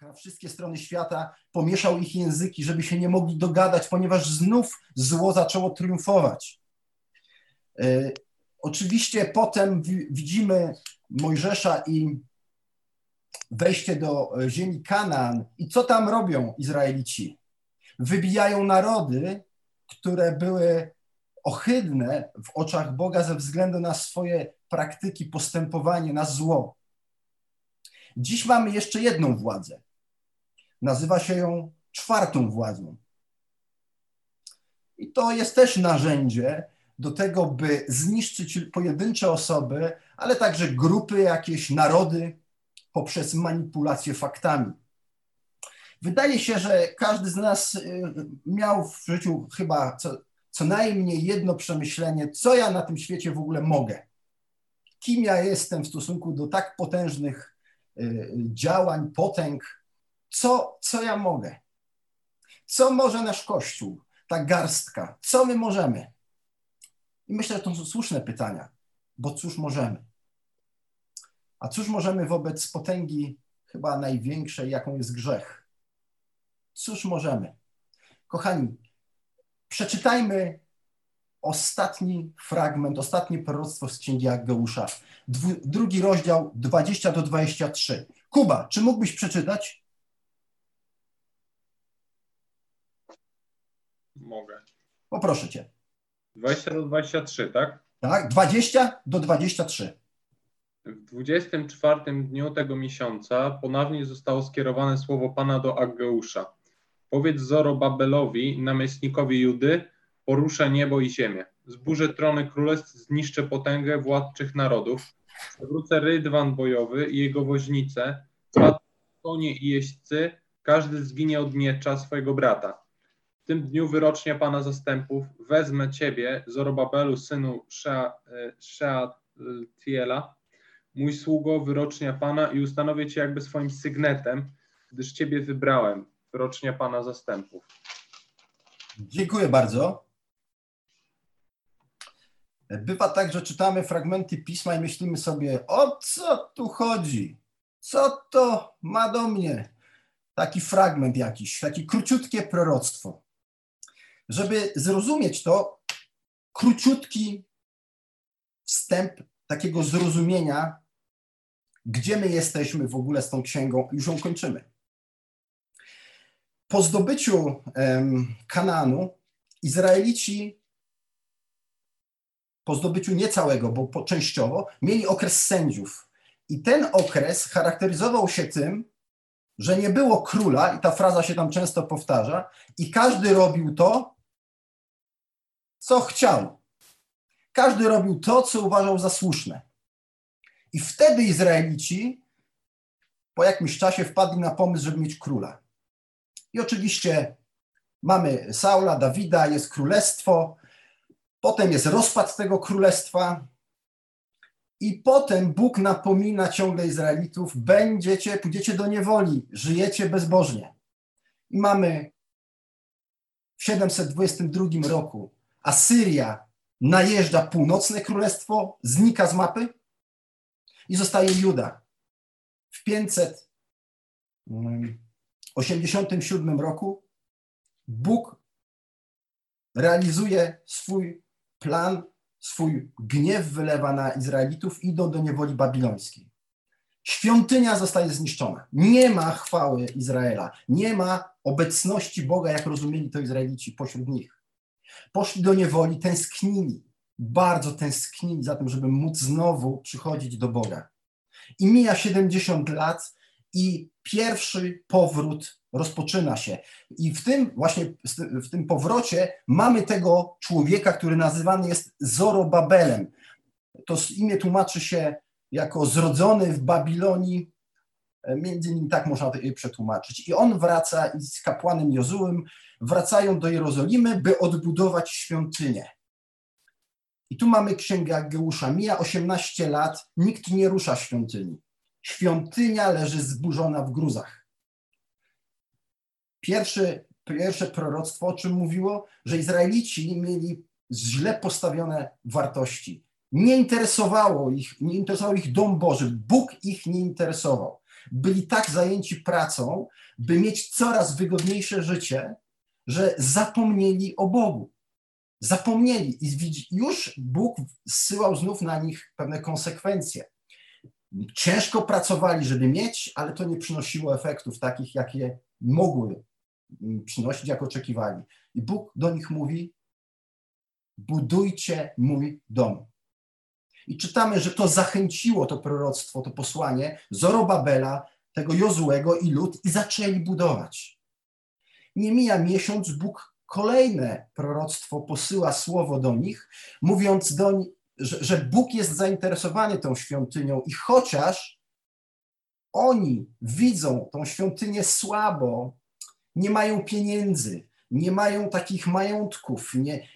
na wszystkie strony świata, pomieszał ich języki, żeby się nie mogli dogadać, ponieważ znów zło zaczęło triumfować. E, oczywiście potem widzimy Mojżesza i wejście do ziemi Kanaan. I co tam robią Izraelici? Wybijają narody, które były ohydne w oczach Boga ze względu na swoje praktyki, postępowanie, na zło. Dziś mamy jeszcze jedną władzę. Nazywa się ją czwartą władzą. I to jest też narzędzie do tego, by zniszczyć pojedyncze osoby, ale także grupy, jakieś narody poprzez manipulację faktami. Wydaje się, że każdy z nas y, miał w życiu chyba co, co najmniej jedno przemyślenie, co ja na tym świecie w ogóle mogę. Kim ja jestem w stosunku do tak potężnych y, działań, potęg, co, co ja mogę? Co może nasz Kościół, ta garstka? Co my możemy? I myślę, że to są słuszne pytania, bo cóż możemy? A cóż możemy wobec potęgi chyba największej, jaką jest grzech? Cóż możemy? Kochani, przeczytajmy ostatni fragment, ostatnie proroctwo z Księgi Aggeusza. drugi rozdział 20 do 23. Kuba, czy mógłbyś przeczytać? Mogę. Poproszę cię. 20 do 23, tak? Tak, 20 do 23. W 24 dniu tego miesiąca ponownie zostało skierowane słowo Pana do Aggeusza. Powiedz Zorobabelowi, namiestnikowi Judy, poruszę niebo i ziemię. Zburzę trony królestw, zniszczę potęgę władczych narodów. Przewrócę rydwan bojowy i jego woźnice, konie i jeźdźcy, każdy zginie od miecza swojego brata. Tym dniu wyrocznia Pana zastępów wezmę Ciebie, Zorobabelu, synu Shealtiela, mój sługo, wyrocznia Pana i ustanowię Cię jakby swoim sygnetem, gdyż Ciebie wybrałem, wyrocznia Pana zastępów. Dziękuję bardzo. Bywa tak, że czytamy fragmenty pisma i myślimy sobie, o co tu chodzi? Co to ma do mnie? Taki fragment jakiś, takie króciutkie proroctwo. Żeby zrozumieć to, króciutki wstęp takiego zrozumienia, gdzie my jesteśmy w ogóle z tą księgą, już ją kończymy. Po zdobyciu um, Kananu Izraelici po zdobyciu nie całego, bo po, częściowo, mieli okres sędziów. I ten okres charakteryzował się tym, że nie było króla, i ta fraza się tam często powtarza, i każdy robił to, co chciał. Każdy robił to, co uważał za słuszne. I wtedy Izraelici po jakimś czasie wpadli na pomysł, żeby mieć króla. I oczywiście mamy Saula, Dawida, jest królestwo, potem jest rozpad tego królestwa, i potem Bóg napomina ciągle Izraelitów: będziecie, pójdziecie do niewoli, żyjecie bezbożnie. I mamy w 722 roku Asyria najeżdża północne królestwo, znika z mapy i zostaje Juda. W 587 roku Bóg realizuje swój plan, swój gniew wylewa na Izraelitów, idą do niewoli babilońskiej. Świątynia zostaje zniszczona. Nie ma chwały Izraela. Nie ma obecności Boga, jak rozumieli to Izraelici pośród nich. Poszli do niewoli, tęsknili, bardzo tęsknili za tym, żeby móc znowu przychodzić do Boga. I mija 70 lat i pierwszy powrót rozpoczyna się. I w tym właśnie, w tym powrocie mamy tego człowieka, który nazywany jest Zorobabelem. To imię tłumaczy się jako zrodzony w Babilonii, między innymi tak można je przetłumaczyć. I on wraca i z kapłanem Jozułem wracają do Jerozolimy, by odbudować świątynię. I tu mamy księgę Ageusza. Mija 18 lat, nikt nie rusza świątyni. Świątynia leży zburzona w gruzach. Pierwszy, pierwsze proroctwo, o czym mówiło, że Izraelici mieli źle postawione wartości. Nie interesowało ich, nie interesował ich dom Boży. Bóg ich nie interesował. Byli tak zajęci pracą, by mieć coraz wygodniejsze życie, że zapomnieli o Bogu. Zapomnieli i już Bóg zsyłał znów na nich pewne konsekwencje. Ciężko pracowali, żeby mieć, ale to nie przynosiło efektów takich, jakie mogły przynosić, jak oczekiwali. I Bóg do nich mówi: budujcie mój dom. I czytamy, że to zachęciło to proroctwo, to posłanie Zorobabela, tego Jozłego i lud i zaczęli budować. Nie mija miesiąc, Bóg kolejne proroctwo posyła słowo do nich, mówiąc do nich, że, że Bóg jest zainteresowany tą świątynią i chociaż oni widzą tą świątynię słabo, nie mają pieniędzy, nie mają takich majątków, nie,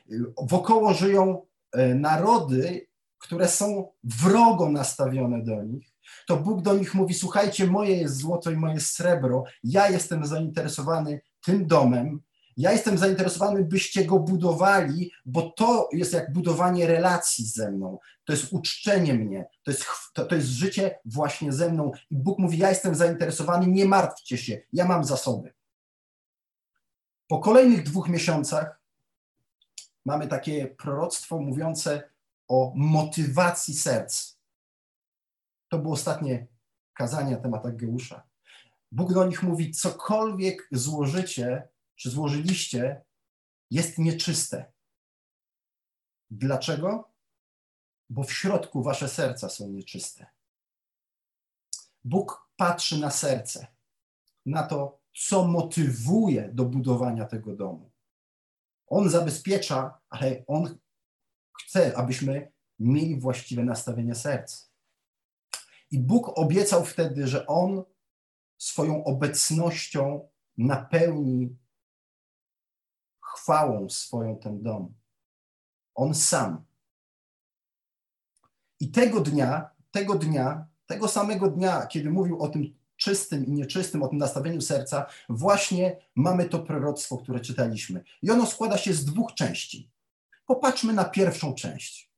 wokoło żyją e, narody, które są wrogo nastawione do nich, to Bóg do nich mówi: Słuchajcie, moje jest złoto i moje srebro, ja jestem zainteresowany tym domem, ja jestem zainteresowany, byście go budowali, bo to jest jak budowanie relacji ze mną. To jest uczczenie mnie, to jest, to, to jest życie właśnie ze mną. I Bóg mówi: Ja jestem zainteresowany, nie martwcie się, ja mam zasoby. Po kolejnych dwóch miesiącach mamy takie proroctwo mówiące o motywacji serc. To było ostatnie kazanie na temat Ageusza. Bóg do nich mówi: cokolwiek złożycie, czy złożyliście, jest nieczyste. Dlaczego? Bo w środku wasze serca są nieczyste. Bóg patrzy na serce, na to, co motywuje do budowania tego domu. On zabezpiecza, ale on chce, abyśmy mieli właściwe nastawienie serc. I Bóg obiecał wtedy, że On swoją obecnością napełni chwałą swoją ten dom. On sam. I tego dnia, tego dnia, tego samego dnia, kiedy mówił o tym czystym i nieczystym, o tym nastawieniu serca, właśnie mamy to proroctwo, które czytaliśmy. I ono składa się z dwóch części. Popatrzmy na pierwszą część.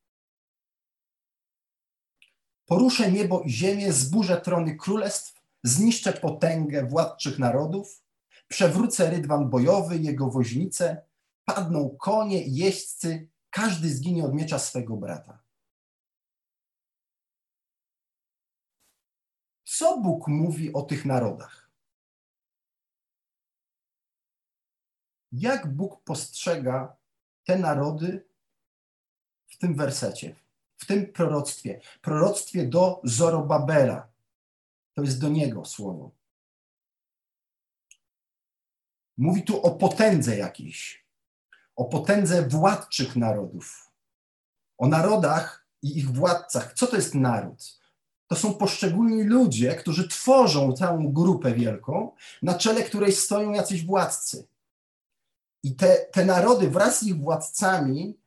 Poruszę niebo i ziemię, zburzę trony królestw, zniszczę potęgę władczych narodów, przewrócę rydwan bojowy, jego woźnice, padną konie i jeźdźcy, każdy zginie od miecza swego brata. Co Bóg mówi o tych narodach? Jak Bóg postrzega te narody w tym wersecie, w tym proroctwie? Proroctwie do Zorobabela. To jest do niego słowo. Mówi tu o potędze jakiejś, o potędze władczych narodów, o narodach i ich władcach. Co to jest naród? to są poszczególni ludzie, którzy tworzą całą grupę wielką, na czele której stoją jacyś władcy. I te, te narody wraz z ich władcami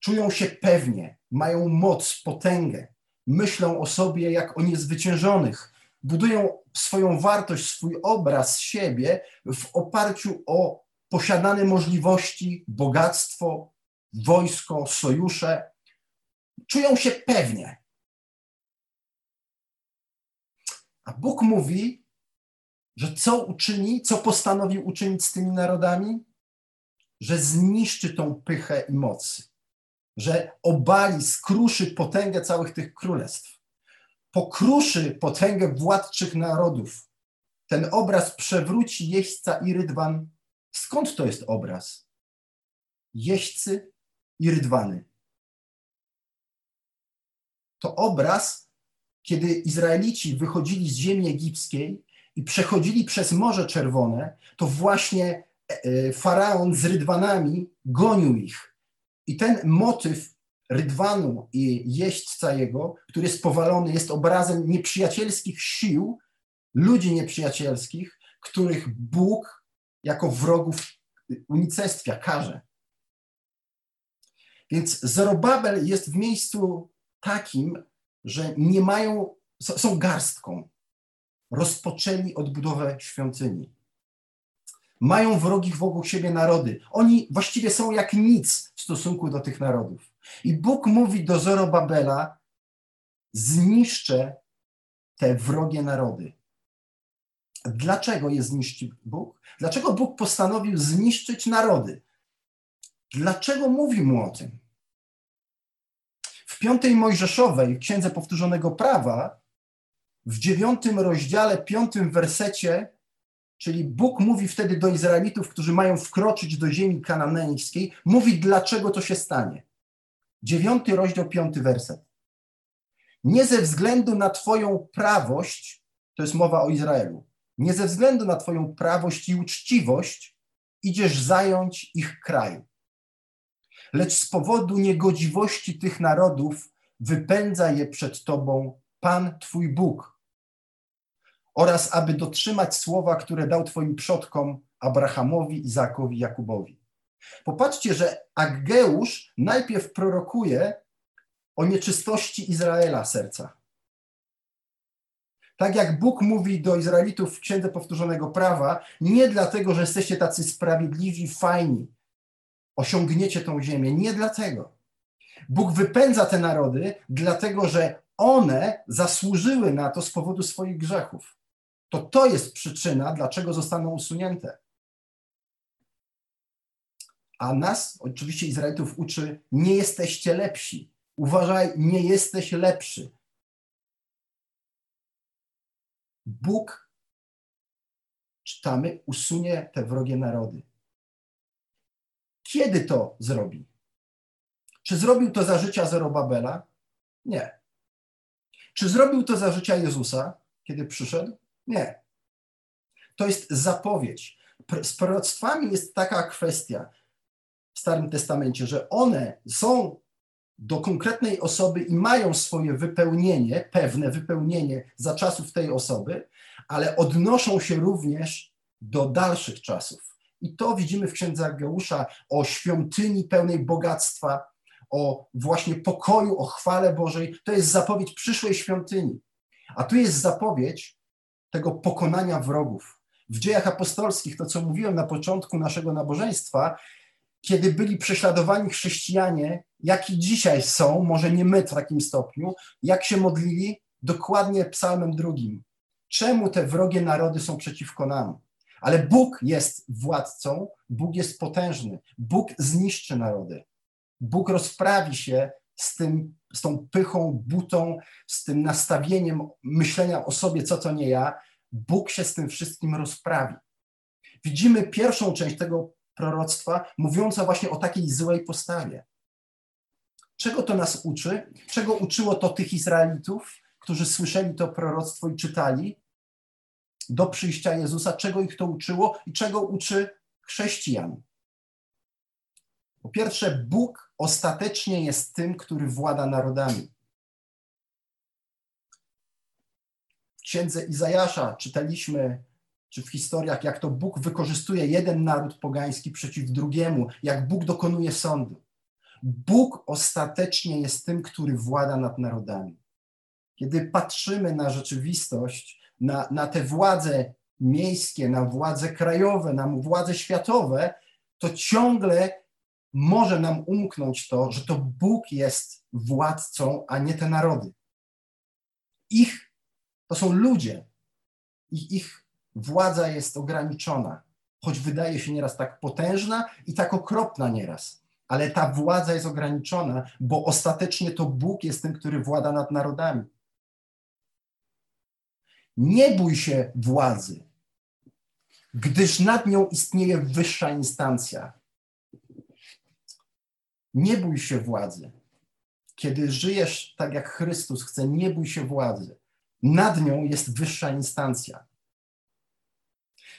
czują się pewnie, mają moc, potęgę, myślą o sobie jak o niezwyciężonych, budują swoją wartość, swój obraz siebie w oparciu o posiadane możliwości, bogactwo, wojsko, sojusze. Czują się pewnie. A Bóg mówi, że co uczyni, co postanowił uczynić z tymi narodami? Że zniszczy tą pychę i moc, że obali, skruszy potęgę całych tych królestw, pokruszy potęgę władczych narodów. Ten obraz przewróci jeźdźca i rydwan. Skąd to jest obraz? Jeźdźcy i rydwany. To obraz kiedy Izraelici wychodzili z ziemi egipskiej i przechodzili przez Morze Czerwone, to właśnie faraon z rydwanami gonił ich. I ten motyw rydwanu i jeźdźca jego, który jest powalony, jest obrazem nieprzyjacielskich sił, ludzi nieprzyjacielskich, których Bóg jako wrogów unicestwia, karze. Więc Zorobabel jest w miejscu takim, że nie mają, są garstką. Rozpoczęli odbudowę świątyni. Mają wrogich wokół siebie narody. Oni właściwie są jak nic w stosunku do tych narodów. I Bóg mówi do Zorobabela, zniszczę te wrogie narody. Dlaczego je zniszczy Bóg? Dlaczego Bóg postanowił zniszczyć narody? Dlaczego mówi mu o tym? W piątej Mojżeszowej, Księdze Powtórzonego Prawa, w dziewiątym rozdziale, piątym wersecie, czyli Bóg mówi wtedy do Izraelitów, którzy mają wkroczyć do ziemi kananejskiej, mówi, dlaczego to się stanie. Dziewiąty rozdział, piąty werset. Nie ze względu na Twoją prawość, to jest mowa o Izraelu, nie ze względu na Twoją prawość i uczciwość idziesz zająć ich kraj, lecz z powodu niegodziwości tych narodów wypędza je przed Tobą Pan Twój Bóg. Oraz aby dotrzymać słowa, które dał Twoim przodkom Abrahamowi, Izakowi, Jakubowi. Popatrzcie, że Aggeusz najpierw prorokuje o nieczystości Izraela serca. Tak jak Bóg mówi do Izraelitów w Księdze Powtórzonego Prawa, nie dlatego, że jesteście tacy sprawiedliwi, fajni, osiągniecie tą ziemię. Nie dlatego. Bóg wypędza te narody, dlatego że one zasłużyły na to z powodu swoich grzechów. To to jest przyczyna, dlaczego zostaną usunięte. A nas, oczywiście Izraelitów, uczy: nie jesteście lepsi. Uważaj, nie jesteś lepszy. Bóg, czytamy, usunie te wrogie narody. Kiedy to zrobi? Czy zrobił to za życia Zerobabela? Nie. Czy zrobił to za życia Jezusa, kiedy przyszedł? Nie. To jest zapowiedź. Z proroctwami jest taka kwestia w Starym Testamencie, że one są do konkretnej osoby i mają swoje wypełnienie, pewne wypełnienie za czasów tej osoby, ale odnoszą się również do dalszych czasów. I to widzimy w księdze Ageusza o świątyni pełnej bogactwa, o właśnie pokoju, o chwale Bożej. To jest zapowiedź przyszłej świątyni. A tu jest zapowiedź tego pokonania wrogów. W dziejach apostolskich, to co mówiłem na początku naszego nabożeństwa, kiedy byli prześladowani chrześcijanie, jaki dzisiaj są, może nie my w takim stopniu, jak się modlili? Dokładnie psalmem drugim. Czemu te wrogie narody są przeciwko nam? Ale Bóg jest władcą, Bóg jest potężny, Bóg zniszczy narody. Bóg rozprawi się z, tym, z tą pychą, butą, z tym nastawieniem myślenia o sobie, co to nie ja. Bóg się z tym wszystkim rozprawi. Widzimy pierwszą część tego proroctwa, mówiąca właśnie o takiej złej postawie. Czego to nas uczy? Czego uczyło to tych Izraelitów, którzy słyszeli to proroctwo i czytali? do przyjścia Jezusa, czego ich to uczyło i czego uczy chrześcijan. Po pierwsze, Bóg ostatecznie jest tym, który włada narodami. W księdze Izajasza czytaliśmy, czy w historiach, jak to Bóg wykorzystuje jeden naród pogański przeciw drugiemu, jak Bóg dokonuje sądu. Bóg ostatecznie jest tym, który włada nad narodami. Kiedy patrzymy na rzeczywistość, na, na te władze miejskie, na władze krajowe, na władze światowe, to ciągle może nam umknąć to, że to Bóg jest władcą, a nie te narody. Ich to są ludzie. Ich, ich władza jest ograniczona, choć wydaje się nieraz tak potężna i tak okropna nieraz. Ale ta władza jest ograniczona, bo ostatecznie to Bóg jest tym, który włada nad narodami. Nie bój się władzy, gdyż nad nią istnieje wyższa instancja. Nie bój się władzy. Kiedy żyjesz tak jak Chrystus chce, nie bój się władzy. Nad nią jest wyższa instancja.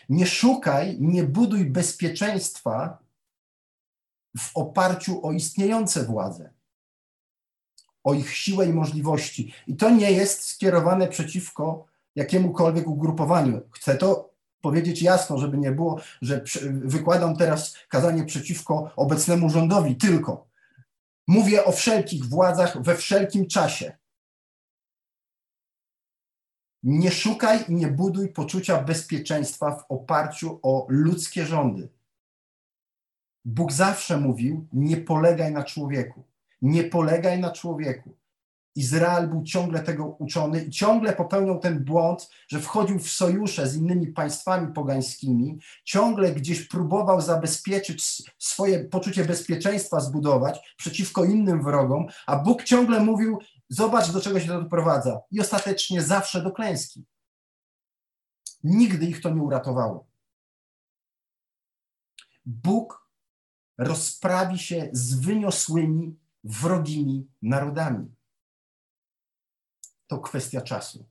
Nie szukaj, nie buduj bezpieczeństwa w oparciu o istniejące władze, o ich siłę i możliwości. I to nie jest skierowane przeciwko jakiemukolwiek ugrupowaniu. Chcę to powiedzieć jasno, żeby nie było, że wykładam teraz kazanie przeciwko obecnemu rządowi, tylko mówię o wszelkich władzach we wszelkim czasie. Nie szukaj i nie buduj poczucia bezpieczeństwa w oparciu o ludzkie rządy. Bóg zawsze mówił: nie polegaj na człowieku. Nie polegaj na człowieku. Izrael był ciągle tego uczony i ciągle popełniał ten błąd, że wchodził w sojusze z innymi państwami pogańskimi, ciągle gdzieś próbował zabezpieczyć swoje poczucie bezpieczeństwa, zbudować przeciwko innym wrogom, a Bóg ciągle mówił: Zobacz, do czego się to doprowadza. I ostatecznie zawsze do klęski. Nigdy ich to nie uratowało. Bóg rozprawi się z wyniosłymi, wrogimi narodami to kwestia czasu.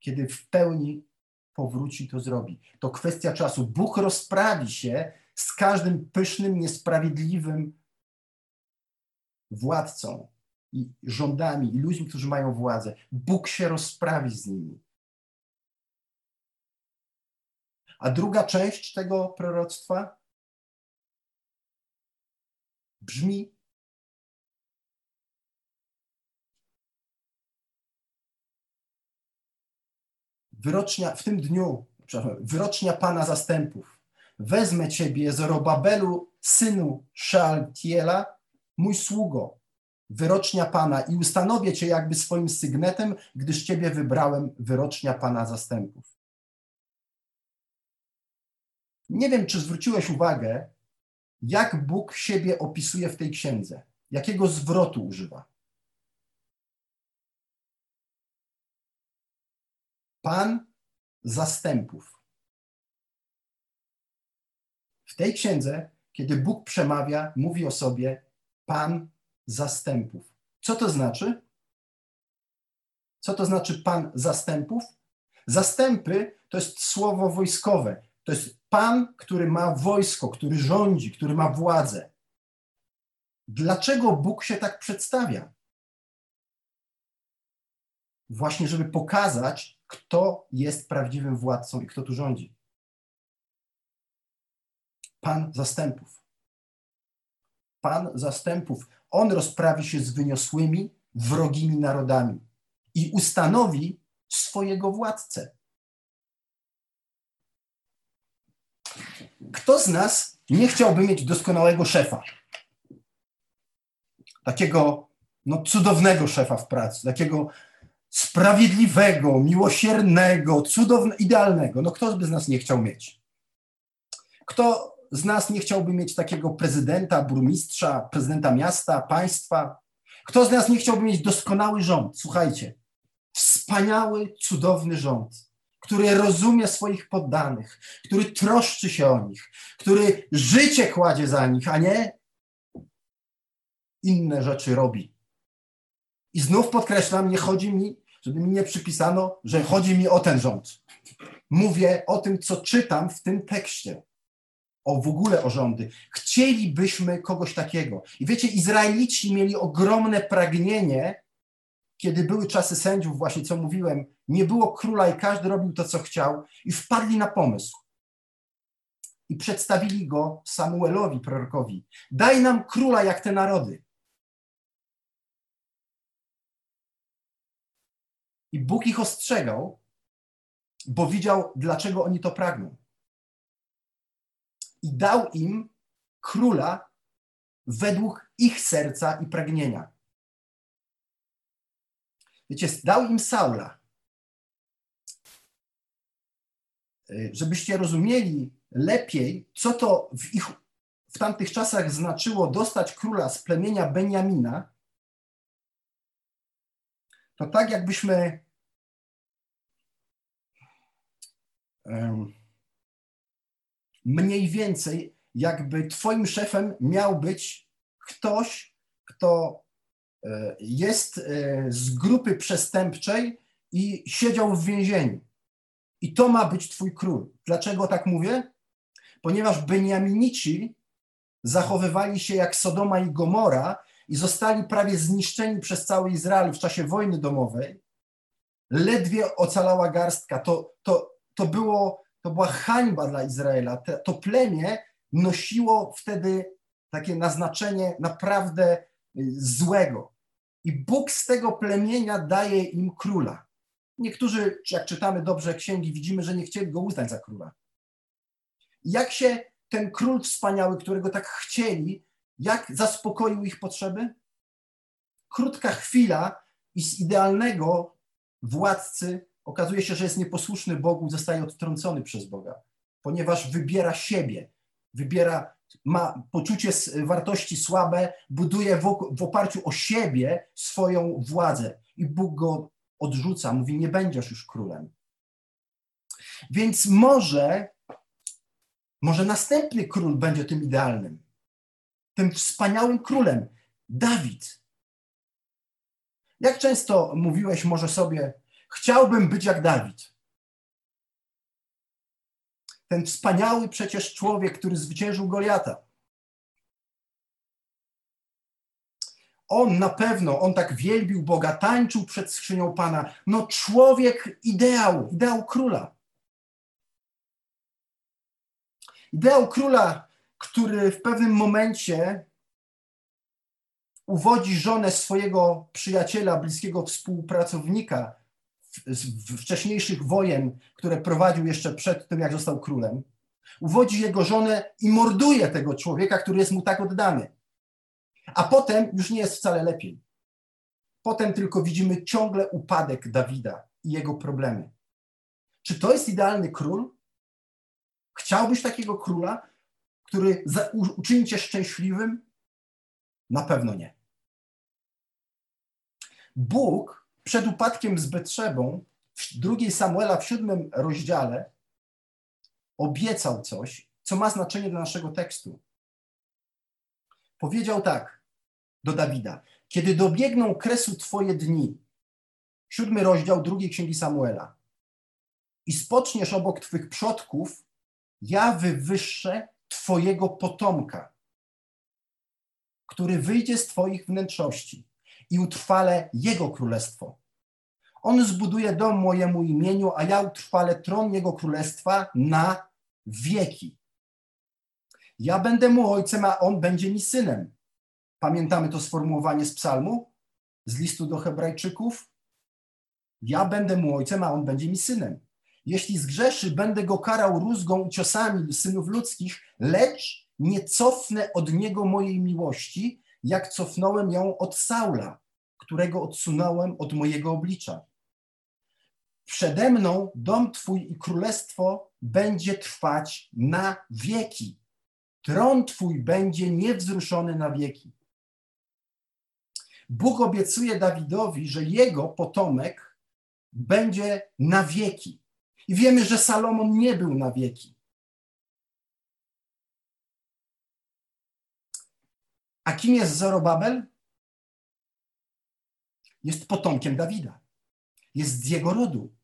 Kiedy w pełni powróci, to zrobi. To kwestia czasu. Bóg rozprawi się z każdym pysznym, niesprawiedliwym władcą i rządami i ludźmi, którzy mają władzę. Bóg się rozprawi z nimi. A druga część tego proroctwa brzmi wyrocznia, w tym dniu, wyrocznia Pana zastępów, wezmę Ciebie, Zorobabelu, synu Szealtiela, mój sługo, wyrocznia Pana i ustanowię Cię jakby swoim sygnetem, gdyż Ciebie wybrałem, wyrocznia Pana zastępów. Nie wiem, czy zwróciłeś uwagę, jak Bóg siebie opisuje w tej księdze, jakiego zwrotu używa. Pan zastępów. W tej księdze, kiedy Bóg przemawia, mówi o sobie Pan zastępów. Co to znaczy? Co to znaczy Pan zastępów? Zastępy to jest słowo wojskowe. To jest Pan, który ma wojsko, który rządzi, który ma władzę. Dlaczego Bóg się tak przedstawia? Właśnie, żeby pokazać, kto jest prawdziwym władcą i kto tu rządzi. Pan zastępów. Pan zastępów. On rozprawi się z wyniosłymi, wrogimi narodami i ustanowi swojego władcę. Kto z nas nie chciałby mieć doskonałego szefa? Takiego no, cudownego szefa w pracy, takiego sprawiedliwego, miłosiernego, cudownego, idealnego. No kto by z nas nie chciał mieć? Kto z nas nie chciałby mieć takiego prezydenta, burmistrza, prezydenta miasta, państwa? Kto z nas nie chciałby mieć doskonały rząd? Słuchajcie, wspaniały, cudowny rząd, który rozumie swoich poddanych, który troszczy się o nich, który życie kładzie za nich, a nie inne rzeczy robi. I znów podkreślam, nie chodzi mi żeby mi nie przypisano, że chodzi mi o ten rząd. Mówię o tym, co czytam w tym tekście. O w ogóle o rządy. Chcielibyśmy kogoś takiego. I wiecie, Izraelici mieli ogromne pragnienie, kiedy były czasy sędziów, właśnie co mówiłem, nie było króla i każdy robił to, co chciał, i wpadli na pomysł. I przedstawili go Samuelowi, prorokowi. Daj nam króla jak te narody. I Bóg ich ostrzegał, bo widział, dlaczego oni to pragną. I dał im króla według ich serca i pragnienia. Wiecie, dał im Saula. Żebyście rozumieli lepiej, co to w ich w tamtych czasach znaczyło dostać króla z plemienia Benjamina, to tak jakbyśmy mniej więcej jakby twoim szefem miał być ktoś, kto e, jest e, z grupy przestępczej i siedział w więzieniu. I to ma być twój król. Dlaczego tak mówię? Ponieważ Beniaminici zachowywali się jak Sodoma i Gomora i zostali prawie zniszczeni przez cały Izrael w czasie wojny domowej. Ledwie ocalała garstka. To, to, to, było, to była hańba dla Izraela. To plemię nosiło wtedy takie naznaczenie naprawdę y, złego. I Bóg z tego plemienia daje im króla. Niektórzy, jak czytamy dobrze księgi, widzimy, że nie chcieli go uznać za króla. Jak się ten król wspaniały, którego tak chcieli, jak zaspokoił ich potrzeby? Krótka chwila i z idealnego władcy okazuje się, że jest nieposłuszny Bogu, zostaje odtrącony przez Boga, ponieważ wybiera siebie, wybiera, ma poczucie wartości słabe, buduje w, w oparciu o siebie swoją władzę i Bóg go odrzuca, mówi: Nie będziesz już królem. Więc może, może następny król będzie tym idealnym, tym wspaniałym królem, Dawid. Jak często mówiłeś może sobie, chciałbym być jak Dawid? Ten wspaniały przecież człowiek, który zwyciężył Goliata. On na pewno, on tak wielbił Boga, tańczył przed skrzynią Pana. No człowiek ideał, ideał króla. Ideał króla, który w pewnym momencie uwodzi żonę swojego przyjaciela, bliskiego współpracownika z wcześniejszych wojen, które prowadził jeszcze przed tym, jak został królem. Uwodzi jego żonę i morduje tego człowieka, który jest mu tak oddany. A potem już nie jest wcale lepiej. Potem tylko widzimy ciągle upadek Dawida i jego problemy. Czy to jest idealny król? Chciałbyś takiego króla, który uczyni cię szczęśliwym? Na pewno nie. Bóg przed upadkiem z Betrzebą w drugiej Samuela w siódmym rozdziale obiecał coś, co ma znaczenie dla naszego tekstu. Powiedział tak do Dawida: Kiedy dobiegną kresu Twoje dni, siódmy rozdział drugiej księgi Samuela, i spoczniesz obok Twych przodków, ja wywyższę Twojego potomka, który wyjdzie z Twoich wnętrzości i utrwalę Jego królestwo. On zbuduje dom mojemu imieniu, a ja utrwalę tron Jego królestwa na wieki. Ja będę mu ojcem, a on będzie mi synem. Pamiętamy to sformułowanie z psalmu, z listu do Hebrajczyków? Ja będę mu ojcem, a on będzie mi synem. Jeśli zgrzeszy, będę go karał rózgą i ciosami synów ludzkich, lecz nie cofnę od niego mojej miłości, jak cofnąłem ją od Saula, którego odsunąłem od mojego oblicza. Przede mną dom Twój i królestwo będzie trwać na wieki. Tron Twój będzie niewzruszony na wieki. Bóg obiecuje Dawidowi, że jego potomek będzie na wieki. I wiemy, że Salomon nie był na wieki. A kim jest Zorobabel? Jest potomkiem Dawida. Jest z jego rodu.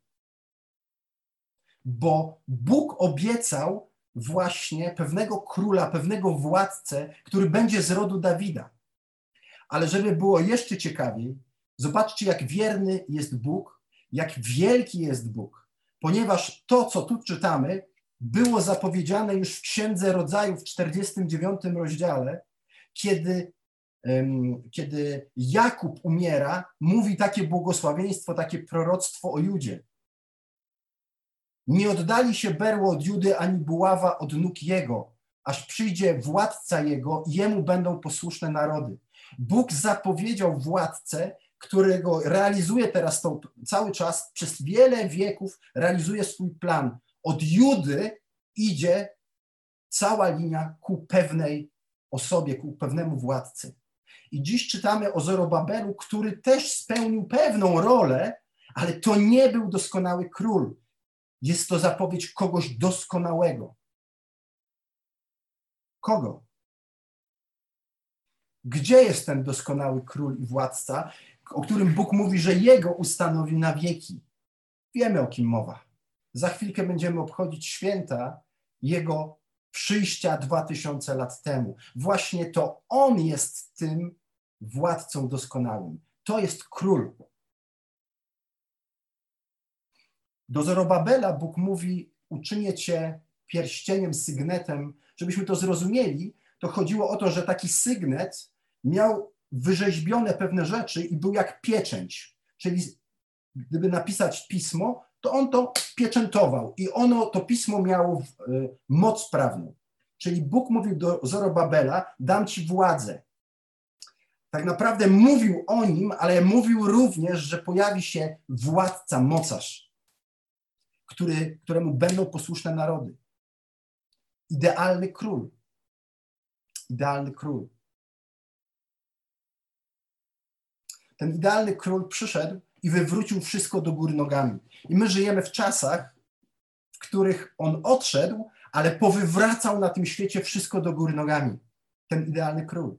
Bo Bóg obiecał właśnie pewnego króla, pewnego władcę, który będzie z rodu Dawida. Ale żeby było jeszcze ciekawiej, zobaczcie, jak wierny jest Bóg, jak wielki jest Bóg, ponieważ to, co tu czytamy, było zapowiedziane już w Księdze Rodzaju w 49 rozdziale, kiedy, kiedy Jakub umiera, mówi takie błogosławieństwo, takie proroctwo o Judzie. Nie oddali się berło od Judy ani buława od nóg jego, aż przyjdzie władca jego i jemu będą posłuszne narody. Bóg zapowiedział władcę, którego realizuje teraz to cały czas, przez wiele wieków realizuje swój plan. Od Judy idzie cała linia ku pewnej osobie, ku pewnemu władcy. I dziś czytamy o Zorobabelu, który też spełnił pewną rolę, ale to nie był doskonały król. Jest to zapowiedź kogoś doskonałego. Kogo? Gdzie jest ten doskonały król i władca, o którym Bóg mówi, że jego ustanowi na wieki? Wiemy o kim mowa. Za chwilkę będziemy obchodzić święta jego przyjścia dwa tysiące lat temu. Właśnie to on jest tym władcą doskonałym. To jest król. Do Zorobabela Bóg mówi: Uczynię cię pierścieniem, sygnetem. Żebyśmy to zrozumieli, to chodziło o to, że taki sygnet miał wyrzeźbione pewne rzeczy i był jak pieczęć. Czyli gdyby napisać pismo, to on to pieczętował i ono, to pismo miało y, moc prawną. Czyli Bóg mówił do Zorobabela, dam ci władzę, tak naprawdę mówił o nim, ale mówił również, że pojawi się władca, mocarz, który, któremu będą posłuszne narody. Idealny król. Idealny król. Ten idealny król przyszedł i wywrócił wszystko do góry nogami. I my żyjemy w czasach, w których on odszedł, ale powywracał na tym świecie wszystko do góry nogami. Ten idealny król.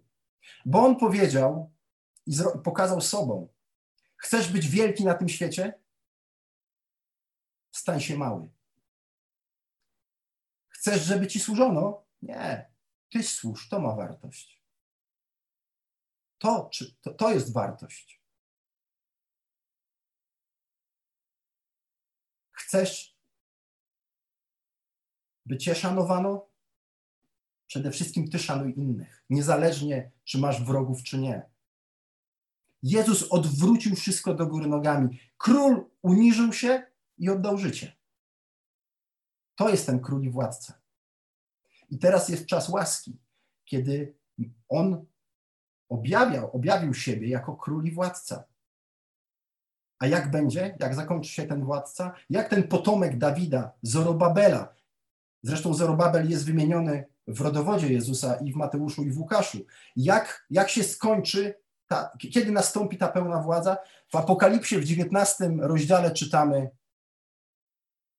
Bo on powiedział i pokazał sobą: Chcesz być wielki na tym świecie? Stań się mały. Chcesz, żeby ci służono? Nie. Ty służ, to ma wartość. To, czy, to, to jest wartość. Chcesz, by cię szanowano? Przede wszystkim ty szanuj innych, niezależnie czy masz wrogów, czy nie. Jezus odwrócił wszystko do góry nogami. Król uniżył się i oddał życie. To jest ten król i władca. I teraz jest czas łaski, kiedy on objawiał, objawił siebie jako król i władca. A jak będzie, jak zakończy się ten władca? Jak ten potomek Dawida, Zorobabela, zresztą Zorobabel jest wymieniony w rodowodzie Jezusa i w Mateuszu i w Łukaszu. Jak, jak się skończy, ta, kiedy nastąpi ta pełna władza? W Apokalipsie w 19 rozdziale czytamy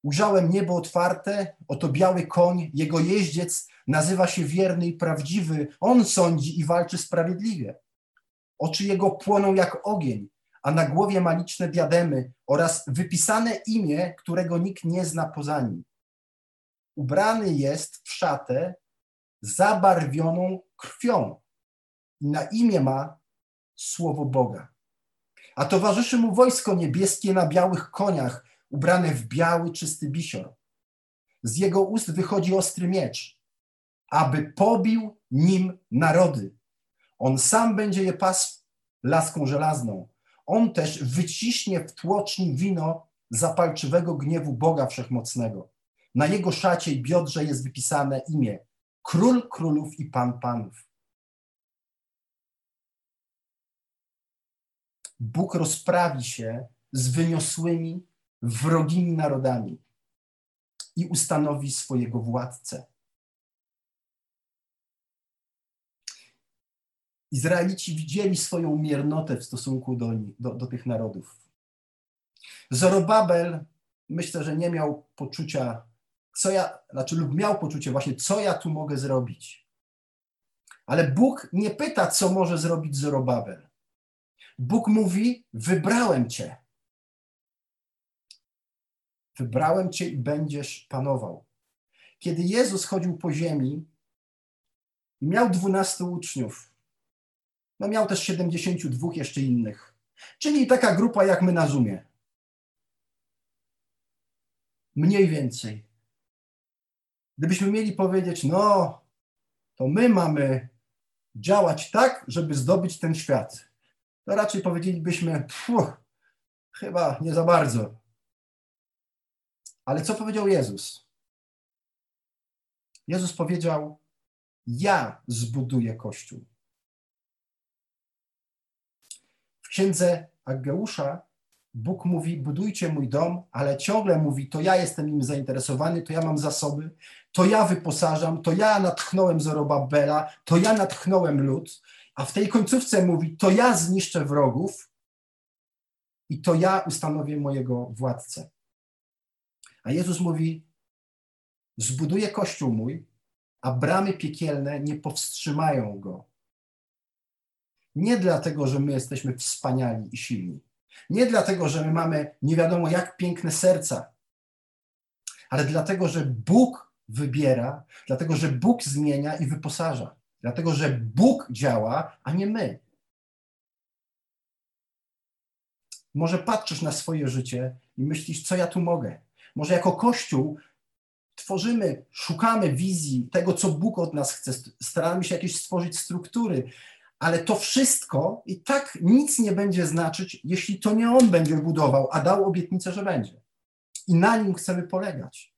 Ujrzałem niebo otwarte, oto biały koń, jego jeździec nazywa się wierny i prawdziwy. On sądzi i walczy sprawiedliwie. Oczy jego płoną jak ogień, a na głowie ma liczne diademy oraz wypisane imię, którego nikt nie zna poza nim. Ubrany jest w szatę zabarwioną krwią i na imię ma słowo Boga. A towarzyszy mu wojsko niebieskie na białych koniach, ubrane w biały, czysty bisior. Z jego ust wychodzi ostry miecz, aby pobił nim narody. On sam będzie je pasł laską żelazną. On też wyciśnie w tłoczni wino zapalczywego gniewu Boga Wszechmocnego. Na jego szacie i biodrze jest wypisane imię Król Królów i Pan Panów. Bóg rozprawi się z wyniosłymi, wrogimi narodami i ustanowi swojego władcę. Izraelici widzieli swoją miernotę w stosunku do, do, do tych narodów. Zorobabel myślę, że nie miał poczucia, co ja, znaczy lub miał poczucie właśnie, co ja tu mogę zrobić. Ale Bóg nie pyta, co może zrobić Zorobabel. Bóg mówi: Wybrałem cię. Wybrałem cię i będziesz panował. Kiedy Jezus chodził po ziemi, miał dwunastu uczniów. No miał też 72 jeszcze innych. Czyli taka grupa jak my na Zoomie. Mniej więcej. Gdybyśmy mieli powiedzieć, no, to my mamy działać tak, żeby zdobyć ten świat, to raczej powiedzielibyśmy, chyba nie za bardzo. Ale co powiedział Jezus? Jezus powiedział: Ja zbuduję Kościół. W księdze Ageusza Bóg mówi: Budujcie mój dom, ale ciągle mówi: To ja jestem im zainteresowany, to ja mam zasoby, to ja wyposażam, to ja natchnąłem Zorobabela, to ja natchnąłem lud. A w tej końcówce mówi: To ja zniszczę wrogów i to ja ustanowię mojego władcę. A Jezus mówi: Zbuduję kościół mój, a bramy piekielne nie powstrzymają go. Nie dlatego, że my jesteśmy wspaniali i silni. Nie dlatego, że my mamy nie wiadomo jak piękne serca, ale dlatego, że Bóg wybiera, dlatego, że Bóg zmienia i wyposaża. Dlatego, że Bóg działa, a nie my. Może patrzysz na swoje życie i myślisz, co ja tu mogę? Może jako Kościół tworzymy, szukamy wizji tego, co Bóg od nas chce, staramy się jakieś stworzyć struktury, ale to wszystko i tak nic nie będzie znaczyć, jeśli to nie On będzie budował, a dał obietnicę, że będzie. I na nim chcemy polegać.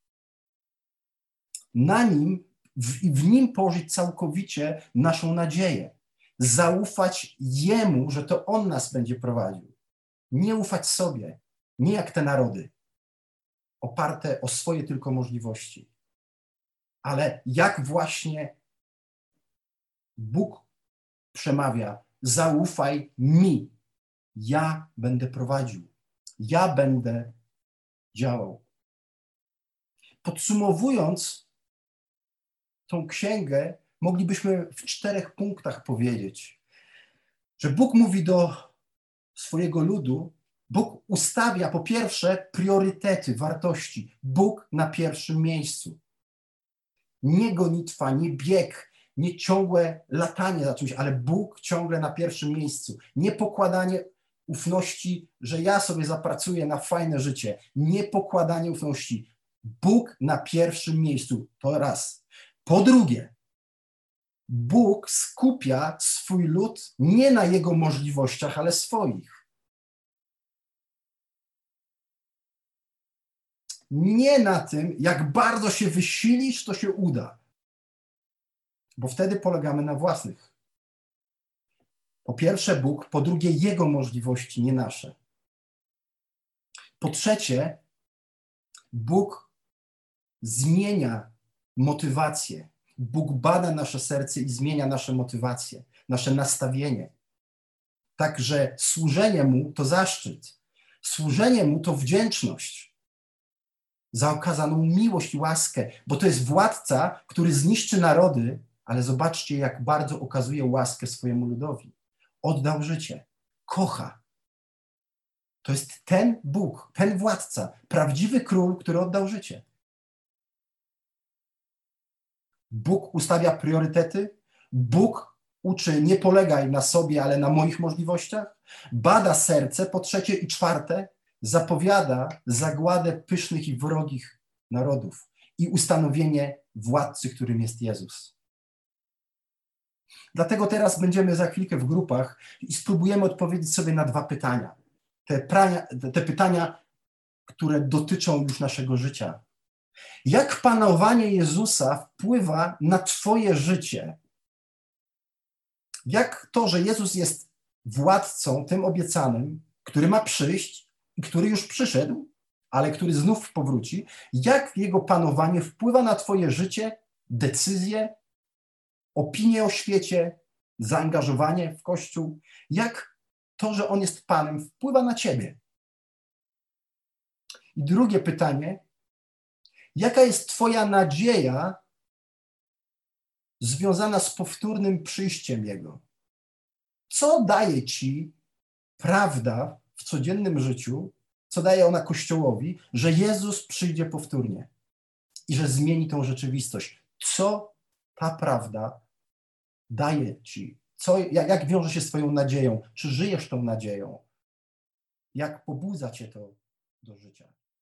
Na nim w, w nim położyć całkowicie naszą nadzieję. zaufać Jemu, że to On nas będzie prowadził. Nie ufać sobie, nie jak te narody, oparte o swoje tylko możliwości, ale jak właśnie Bóg przemawia: zaufaj mi, ja będę prowadził, ja będę działał. Podsumowując tą księgę, moglibyśmy w czterech punktach powiedzieć, że Bóg mówi do swojego ludu, Bóg ustawia po pierwsze priorytety, wartości. Bóg na pierwszym miejscu. Nie gonitwa, nie bieg, nie ciągłe latanie za czymś, ale Bóg ciągle na pierwszym miejscu. Nie pokładanie ufności, że ja sobie zapracuję na fajne życie. Nie pokładanie ufności. Bóg na pierwszym miejscu. To raz. Po drugie, Bóg skupia swój lud nie na jego możliwościach, ale swoich. Nie na tym, jak bardzo się wysilisz, to się uda. Bo wtedy polegamy na własnych. Po pierwsze Bóg, po drugie Jego możliwości, nie nasze. Po trzecie, Bóg zmienia motywację. Bóg bada nasze serce i zmienia nasze motywacje, nasze nastawienie. Także służenie Mu to zaszczyt. Służenie Mu to wdzięczność za okazaną miłość i łaskę, bo to jest władca, który zniszczy narody, ale zobaczcie, jak bardzo okazuje łaskę swojemu ludowi. Oddał życie, kocha. To jest ten Bóg, ten władca, prawdziwy król, który oddał życie. Bóg ustawia priorytety, Bóg uczy nie polegaj na sobie, ale na moich możliwościach, bada serce, po trzecie i czwarte, zapowiada zagładę pysznych i wrogich narodów i ustanowienie władcy, którym jest Jezus. Dlatego teraz będziemy za chwilkę w grupach i spróbujemy odpowiedzieć sobie na dwa pytania. Te, prania, te pytania, które dotyczą już naszego życia. Jak panowanie Jezusa wpływa na Twoje życie? Jak to, że Jezus jest władcą, tym obiecanym, który ma przyjść który już przyszedł, ale który znów powróci, jak jego panowanie wpływa na Twoje życie, decyzje, opinie o świecie, zaangażowanie w Kościół, jak to, że On jest Panem, wpływa na Ciebie? I drugie pytanie, jaka jest Twoja nadzieja związana z powtórnym przyjściem Jego? Co daje Ci prawda w codziennym życiu, co daje ona Kościołowi, że Jezus przyjdzie powtórnie i że zmieni tą rzeczywistość? Co ta prawda daje Ci? Co, jak, jak wiąże się z Twoją nadzieją? Czy żyjesz tą nadzieją? Jak pobudza Cię to do życia?